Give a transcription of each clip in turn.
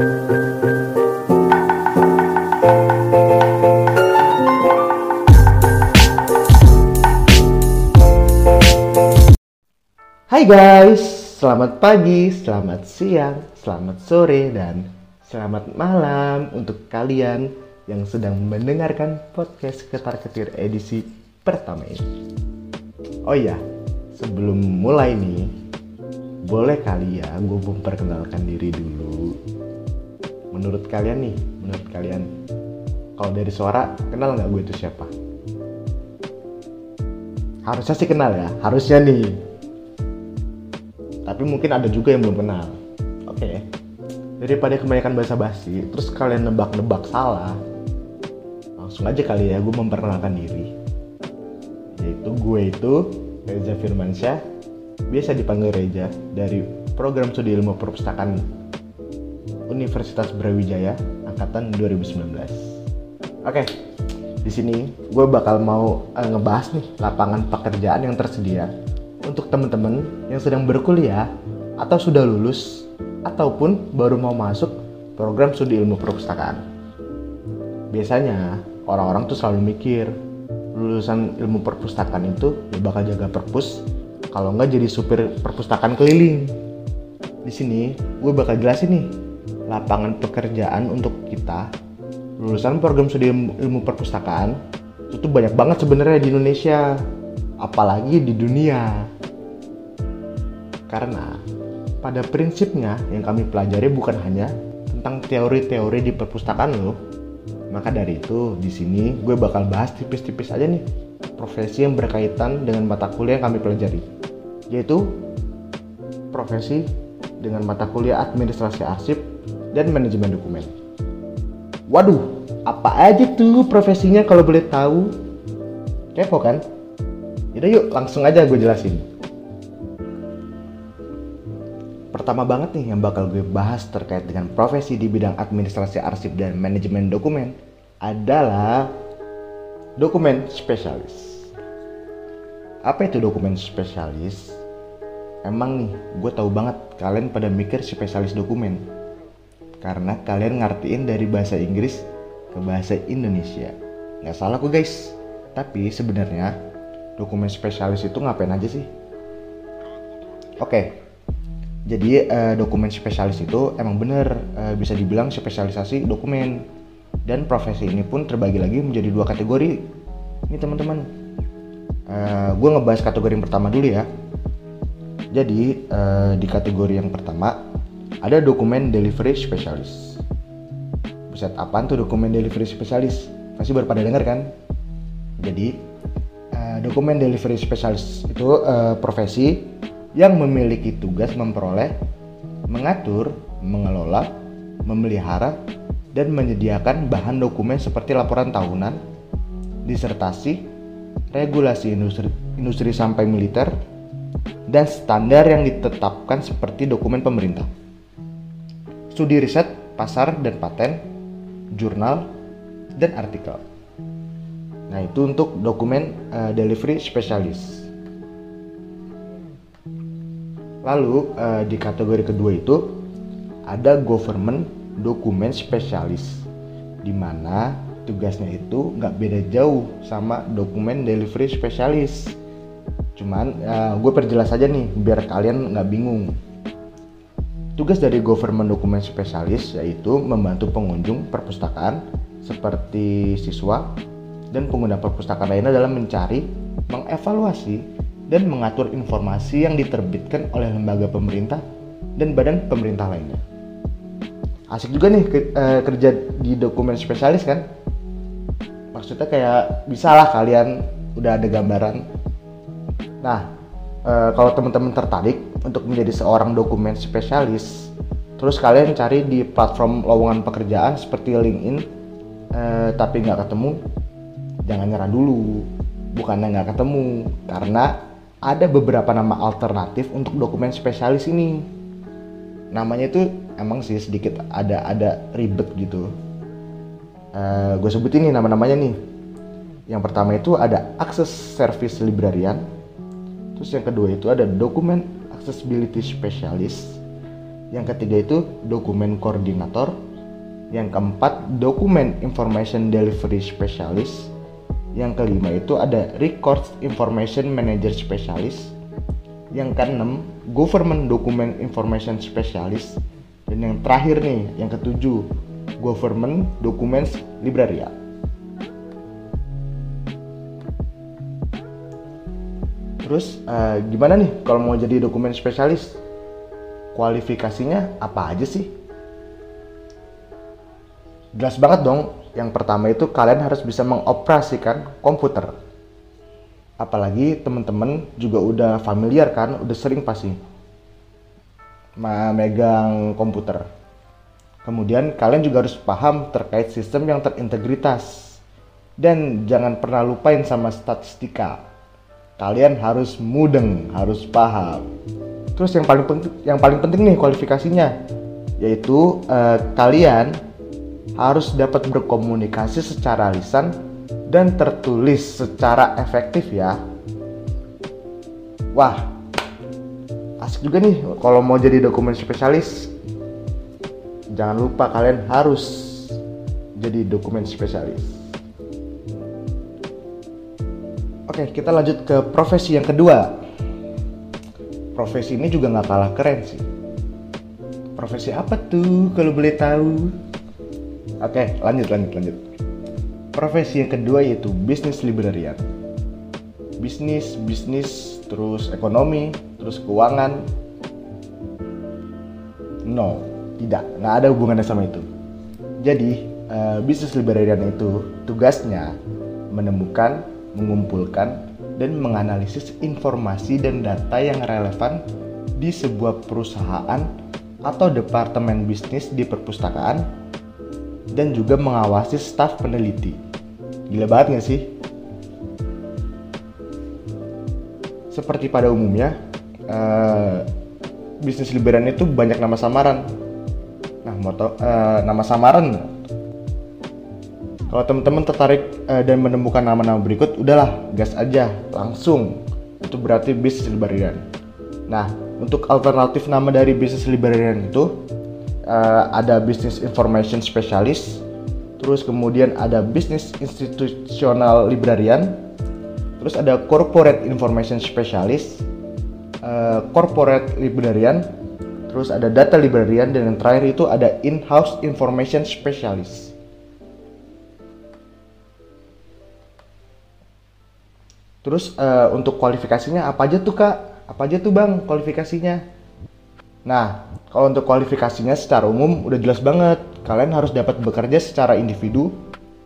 Hai guys, selamat pagi, selamat siang, selamat sore, dan selamat malam untuk kalian yang sedang mendengarkan podcast Ketar Ketir edisi pertama ini. Oh iya, sebelum mulai nih, boleh kali ya gue memperkenalkan diri dulu. Menurut kalian nih, menurut kalian, kalau dari suara kenal nggak gue itu siapa? Harusnya sih kenal ya, harusnya nih tapi mungkin ada juga yang belum kenal oke okay. daripada kebanyakan bahasa basi terus kalian nebak-nebak salah langsung aja kali ya gue memperkenalkan diri yaitu gue itu Reza Firmansyah biasa dipanggil Reza dari program studi ilmu perpustakaan Universitas Brawijaya angkatan 2019 oke di sini gue bakal mau uh, ngebahas nih lapangan pekerjaan yang tersedia untuk teman-teman yang sedang berkuliah atau sudah lulus ataupun baru mau masuk program studi ilmu perpustakaan. Biasanya orang-orang tuh selalu mikir lulusan ilmu perpustakaan itu ya bakal jaga perpus kalau nggak jadi supir perpustakaan keliling. Di sini gue bakal jelasin nih lapangan pekerjaan untuk kita lulusan program studi ilmu perpustakaan itu banyak banget sebenarnya di Indonesia apalagi di dunia. Karena pada prinsipnya yang kami pelajari bukan hanya tentang teori-teori di perpustakaan loh. Maka dari itu di sini gue bakal bahas tipis-tipis aja nih profesi yang berkaitan dengan mata kuliah yang kami pelajari. Yaitu profesi dengan mata kuliah administrasi arsip dan manajemen dokumen. Waduh, apa aja tuh profesinya kalau boleh tahu? Kepo kan? Yaudah yuk langsung aja gue jelasin. Pertama banget nih yang bakal gue bahas terkait dengan profesi di bidang administrasi arsip dan manajemen dokumen adalah dokumen spesialis. Apa itu dokumen spesialis? Emang nih, gue tahu banget kalian pada mikir spesialis dokumen. Karena kalian ngertiin dari bahasa Inggris ke bahasa Indonesia. Nggak salah kok guys. Tapi sebenarnya dokumen spesialis itu ngapain aja sih? Oke, jadi uh, dokumen spesialis itu emang bener uh, bisa dibilang spesialisasi dokumen dan profesi ini pun terbagi lagi menjadi dua kategori. Ini teman-teman, uh, eh, gue ngebahas kategori yang pertama dulu ya. Jadi uh, di kategori yang pertama ada dokumen delivery spesialis. Buset, apaan tuh dokumen delivery spesialis? Pasti baru pada denger kan? Jadi dokumen delivery specialist itu uh, profesi yang memiliki tugas memperoleh, mengatur, mengelola, memelihara, dan menyediakan bahan dokumen seperti laporan tahunan, disertasi, regulasi industri, industri sampai militer, dan standar yang ditetapkan seperti dokumen pemerintah. Studi riset, pasar dan paten, jurnal, dan artikel. Nah, itu untuk dokumen uh, delivery specialist. Lalu uh, di kategori kedua itu ada government dokumen spesialis di mana tugasnya itu nggak beda jauh sama dokumen delivery spesialis. Cuman uh, gue perjelas aja nih biar kalian nggak bingung. Tugas dari government dokumen spesialis yaitu membantu pengunjung perpustakaan seperti siswa, dan pengguna perpustakaan lainnya dalam mencari, mengevaluasi, dan mengatur informasi yang diterbitkan oleh lembaga pemerintah dan badan pemerintah lainnya. Asik juga nih eh, kerja di dokumen spesialis kan? Maksudnya kayak bisalah kalian udah ada gambaran. Nah, eh, kalau teman-teman tertarik untuk menjadi seorang dokumen spesialis, terus kalian cari di platform lowongan pekerjaan seperti LinkedIn, eh, tapi nggak ketemu, jangan nyerah dulu. Bukannya nggak ketemu karena ada beberapa nama alternatif untuk dokumen spesialis ini. Namanya itu emang sih sedikit ada ada ribet gitu. Eh, gue sebutin nih nama-namanya nih. Yang pertama itu ada akses service librarian terus yang kedua itu ada dokumen accessibility specialist Yang ketiga itu dokumen koordinator. Yang keempat dokumen information delivery specialist. Yang kelima itu ada records information manager specialist. Yang keenam government document information specialist. Dan yang terakhir nih, yang ketujuh government documents libraria. Terus uh, gimana nih kalau mau jadi dokumen spesialis? Kualifikasinya apa aja sih? Jelas banget dong. Yang pertama itu kalian harus bisa mengoperasikan komputer. Apalagi teman-teman juga udah familiar kan, udah sering pasti megang komputer. Kemudian kalian juga harus paham terkait sistem yang terintegritas. Dan jangan pernah lupain sama statistika kalian harus mudeng, harus paham. Terus yang paling penting, yang paling penting nih kualifikasinya, yaitu eh, kalian harus dapat berkomunikasi secara lisan dan tertulis secara efektif ya. Wah, asik juga nih kalau mau jadi dokumen spesialis. Jangan lupa kalian harus jadi dokumen spesialis. Oke, kita lanjut ke profesi yang kedua. Profesi ini juga nggak kalah keren sih. Profesi apa tuh kalau boleh tahu? Oke, lanjut, lanjut, lanjut. Profesi yang kedua yaitu bisnis librarian. Bisnis, bisnis, terus ekonomi, terus keuangan. No, tidak, nggak ada hubungannya sama itu. Jadi, uh, bisnis librarian itu tugasnya menemukan mengumpulkan dan menganalisis informasi dan data yang relevan di sebuah perusahaan atau departemen bisnis di perpustakaan dan juga mengawasi staf peneliti. Gila banget gak sih? Seperti pada umumnya, uh, bisnis liberan itu banyak nama samaran. Nah, moto, uh, nama samaran kalau teman-teman tertarik uh, dan menemukan nama-nama berikut, udahlah gas aja langsung. Itu berarti bisnis librarian. Nah, untuk alternatif nama dari bisnis librarian itu uh, ada bisnis information specialist, terus kemudian ada bisnis institusional librarian, terus ada corporate information specialist, uh, corporate librarian, terus ada data librarian dan yang terakhir itu ada in-house information specialist. Terus uh, untuk kualifikasinya apa aja tuh kak? Apa aja tuh bang kualifikasinya? Nah, kalau untuk kualifikasinya secara umum udah jelas banget. Kalian harus dapat bekerja secara individu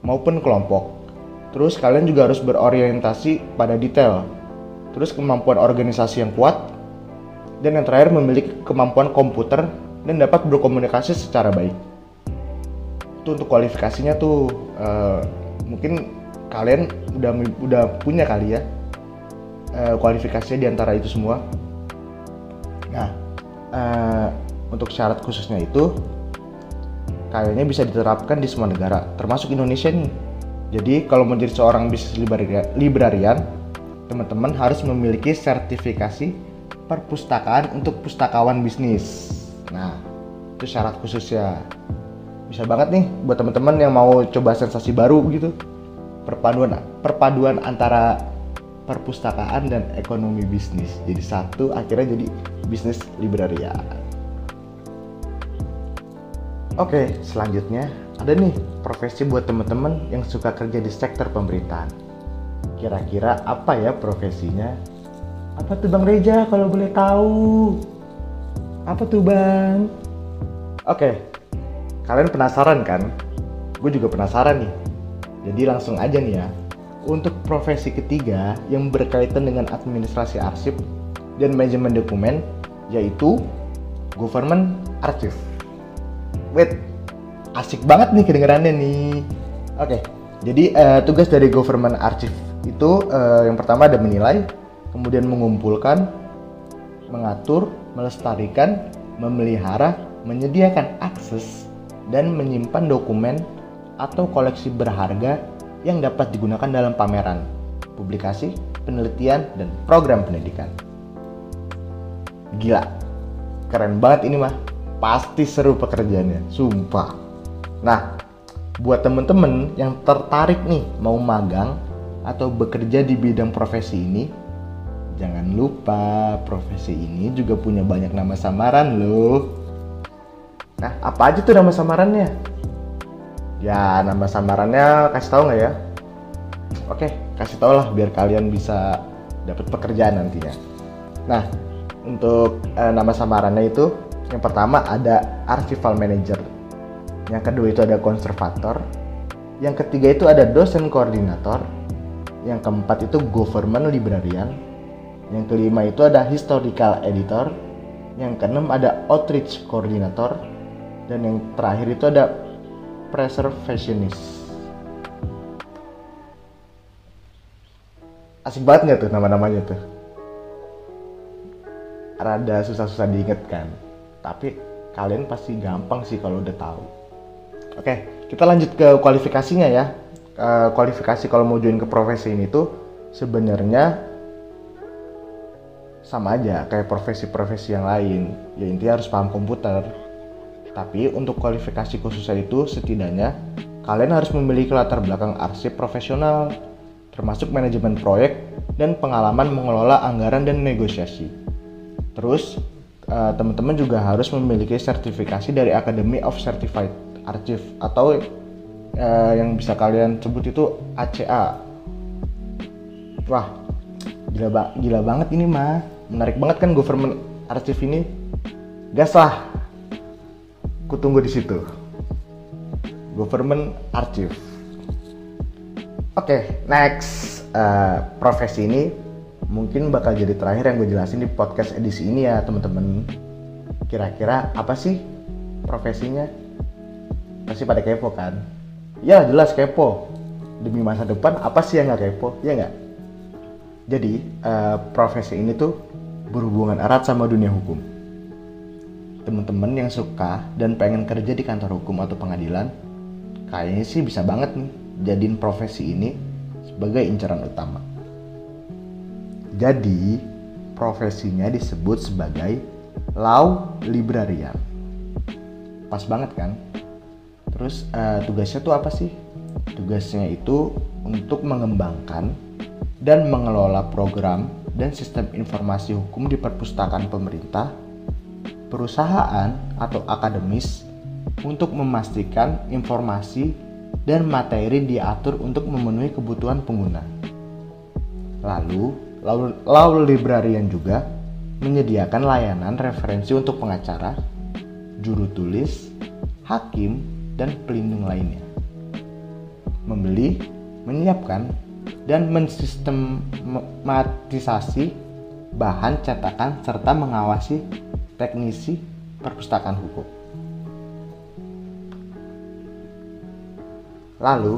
maupun kelompok. Terus kalian juga harus berorientasi pada detail. Terus kemampuan organisasi yang kuat. Dan yang terakhir memiliki kemampuan komputer dan dapat berkomunikasi secara baik. Itu untuk kualifikasinya tuh uh, mungkin kalian udah udah punya kali ya uh, kualifikasinya di antara itu semua. Nah, uh, untuk syarat khususnya itu kayaknya bisa diterapkan di semua negara, termasuk Indonesia nih. Jadi kalau menjadi seorang bisnis librarian, teman-teman harus memiliki sertifikasi perpustakaan untuk pustakawan bisnis. Nah, itu syarat khususnya. Bisa banget nih buat teman-teman yang mau coba sensasi baru gitu perpaduan perpaduan antara perpustakaan dan ekonomi bisnis. Jadi satu akhirnya jadi bisnis libraria oke selanjutnya ada nih profesi buat teman-teman yang suka kerja di sektor pemerintahan. Kira-kira apa ya profesinya? Apa tuh bang Reja kalau boleh tahu? Apa tuh bang? Oke kalian penasaran kan? Gue juga penasaran nih jadi langsung aja nih ya. Untuk profesi ketiga yang berkaitan dengan administrasi arsip dan manajemen dokumen yaitu government archive. Wait, asik banget nih kedengarannya nih. Oke, jadi uh, tugas dari government archive itu uh, yang pertama ada menilai, kemudian mengumpulkan, mengatur, melestarikan, memelihara, menyediakan akses, dan menyimpan dokumen atau koleksi berharga yang dapat digunakan dalam pameran, publikasi, penelitian, dan program pendidikan. Gila, keren banget ini mah. pasti seru pekerjaannya sumpah nah buat temen-temen yang tertarik nih mau magang atau bekerja di bidang profesi ini jangan lupa profesi ini juga punya banyak nama samaran loh nah apa aja tuh nama samarannya ya nama samarannya kasih tahu nggak ya oke kasih tau lah biar kalian bisa dapat pekerjaan nantinya nah untuk uh, nama samarannya itu yang pertama ada archival manager. Yang kedua itu ada konservator. Yang ketiga itu ada dosen koordinator. Yang keempat itu government librarian. Yang kelima itu ada historical editor. Yang keenam ada outreach coordinator. Dan yang terakhir itu ada preservationist. Asik banget nggak tuh nama-namanya tuh? Rada susah-susah diinget kan? tapi kalian pasti gampang sih kalau udah tahu oke kita lanjut ke kualifikasinya ya kualifikasi kalau mau join ke profesi ini tuh sebenarnya sama aja kayak profesi-profesi yang lain ya intinya harus paham komputer tapi untuk kualifikasi khususnya itu setidaknya kalian harus memiliki latar belakang arsip profesional termasuk manajemen proyek dan pengalaman mengelola anggaran dan negosiasi. Terus uh, teman-teman juga harus memiliki sertifikasi dari Academy of Certified Archive atau uh, yang bisa kalian sebut itu ACA. Wah, gila, gila banget ini mah. Menarik banget kan government archive ini. Gas lah. Kutunggu di situ. Government archive. Oke, okay, next uh, profesi ini mungkin bakal jadi terakhir yang gue jelasin di podcast edisi ini ya temen-temen kira-kira apa sih profesinya? Pasti pada kepo kan? Ya jelas kepo. Demi masa depan apa sih yang gak kepo? Ya nggak? Jadi uh, profesi ini tuh berhubungan erat sama dunia hukum temen-temen yang suka dan pengen kerja di kantor hukum atau pengadilan kayaknya sih bisa banget nih jadiin profesi ini sebagai incaran utama jadi, profesinya disebut sebagai law librarian. Pas banget kan? Terus uh, tugasnya tuh apa sih? Tugasnya itu untuk mengembangkan dan mengelola program dan sistem informasi hukum di perpustakaan pemerintah, perusahaan atau akademis untuk memastikan informasi dan materi diatur untuk memenuhi kebutuhan pengguna. Lalu, Law Librarian juga menyediakan layanan referensi untuk pengacara, juru tulis, hakim, dan pelindung lainnya. Membeli, menyiapkan, dan mensistematisasi bahan cetakan serta mengawasi teknisi perpustakaan hukum. Lalu,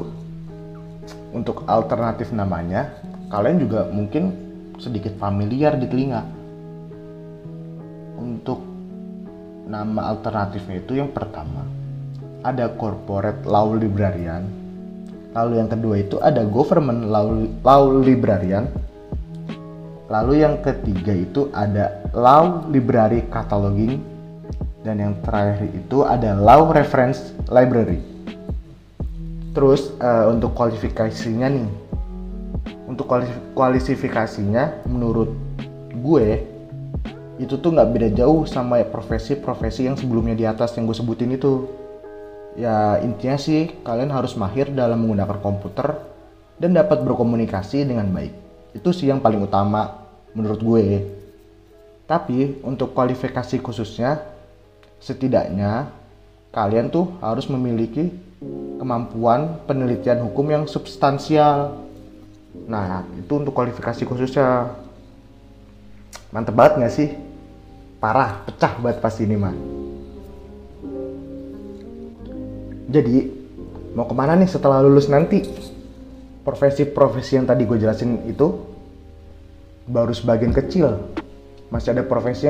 untuk alternatif namanya, kalian juga mungkin sedikit familiar di telinga. Untuk nama alternatifnya itu yang pertama ada corporate law librarian. Lalu yang kedua itu ada government law, law librarian. Lalu yang ketiga itu ada law library cataloging. Dan yang terakhir itu ada law reference library. Terus uh, untuk kualifikasinya nih. Untuk kualifikasinya menurut gue itu tuh nggak beda jauh sama profesi-profesi yang sebelumnya di atas yang gue sebutin itu. Ya intinya sih kalian harus mahir dalam menggunakan komputer dan dapat berkomunikasi dengan baik. Itu sih yang paling utama menurut gue tapi untuk kualifikasi khususnya setidaknya kalian tuh harus memiliki kemampuan penelitian hukum yang substansial Nah, itu untuk kualifikasi khususnya. Mantep banget gak sih? Parah, pecah banget pasti ini mah. Jadi, mau ke mana nih setelah lulus nanti? Profesi-profesi yang tadi gue jelasin itu baru sebagian kecil. Masih ada profesi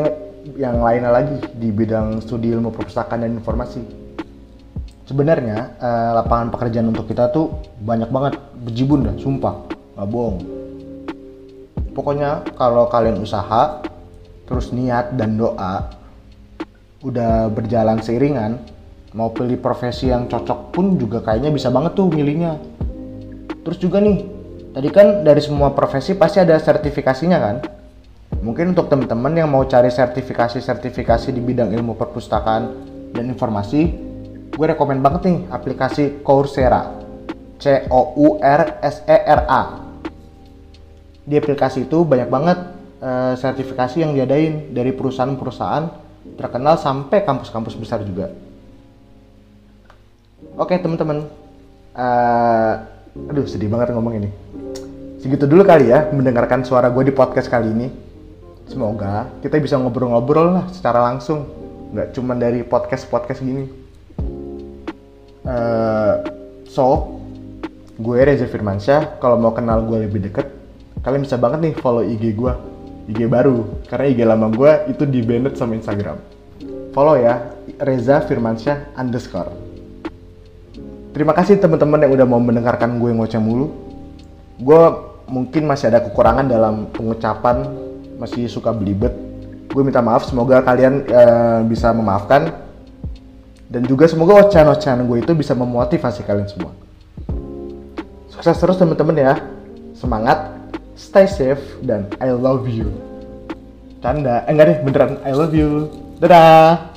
yang, lainnya lagi di bidang studi ilmu perpustakaan dan informasi. Sebenarnya eh, lapangan pekerjaan untuk kita tuh banyak banget bejibun dah, sumpah nggak bohong. Pokoknya kalau kalian usaha terus niat dan doa udah berjalan seiringan mau pilih profesi yang cocok pun juga kayaknya bisa banget tuh milihnya. Terus juga nih tadi kan dari semua profesi pasti ada sertifikasinya kan mungkin untuk teman-teman yang mau cari sertifikasi-sertifikasi di bidang ilmu perpustakaan dan informasi gue rekomend banget nih aplikasi Coursera C O U R S E R A di aplikasi itu banyak banget uh, sertifikasi yang diadain dari perusahaan-perusahaan terkenal sampai kampus-kampus besar juga. Oke teman-teman, uh, aduh sedih banget ngomong ini. Segitu dulu kali ya mendengarkan suara gue di podcast kali ini. Semoga kita bisa ngobrol-ngobrol lah secara langsung, nggak cuma dari podcast-podcast gini. Uh, so, gue Reza Firmansyah. Kalau mau kenal gue lebih deket, kalian bisa banget nih follow IG gue. IG baru karena IG lama gue itu di banned sama Instagram. Follow ya Reza Firmansyah underscore. Terima kasih teman-teman yang udah mau mendengarkan gue ngoceh mulu. Gue mungkin masih ada kekurangan dalam pengucapan masih suka belibet gue minta maaf semoga kalian uh, bisa memaafkan dan juga semoga ocehan-ocehan gue itu bisa memotivasi kalian semua sukses terus teman-teman ya semangat stay safe, dan I love you. Canda, eh, enggak deh, beneran I love you. Dadah!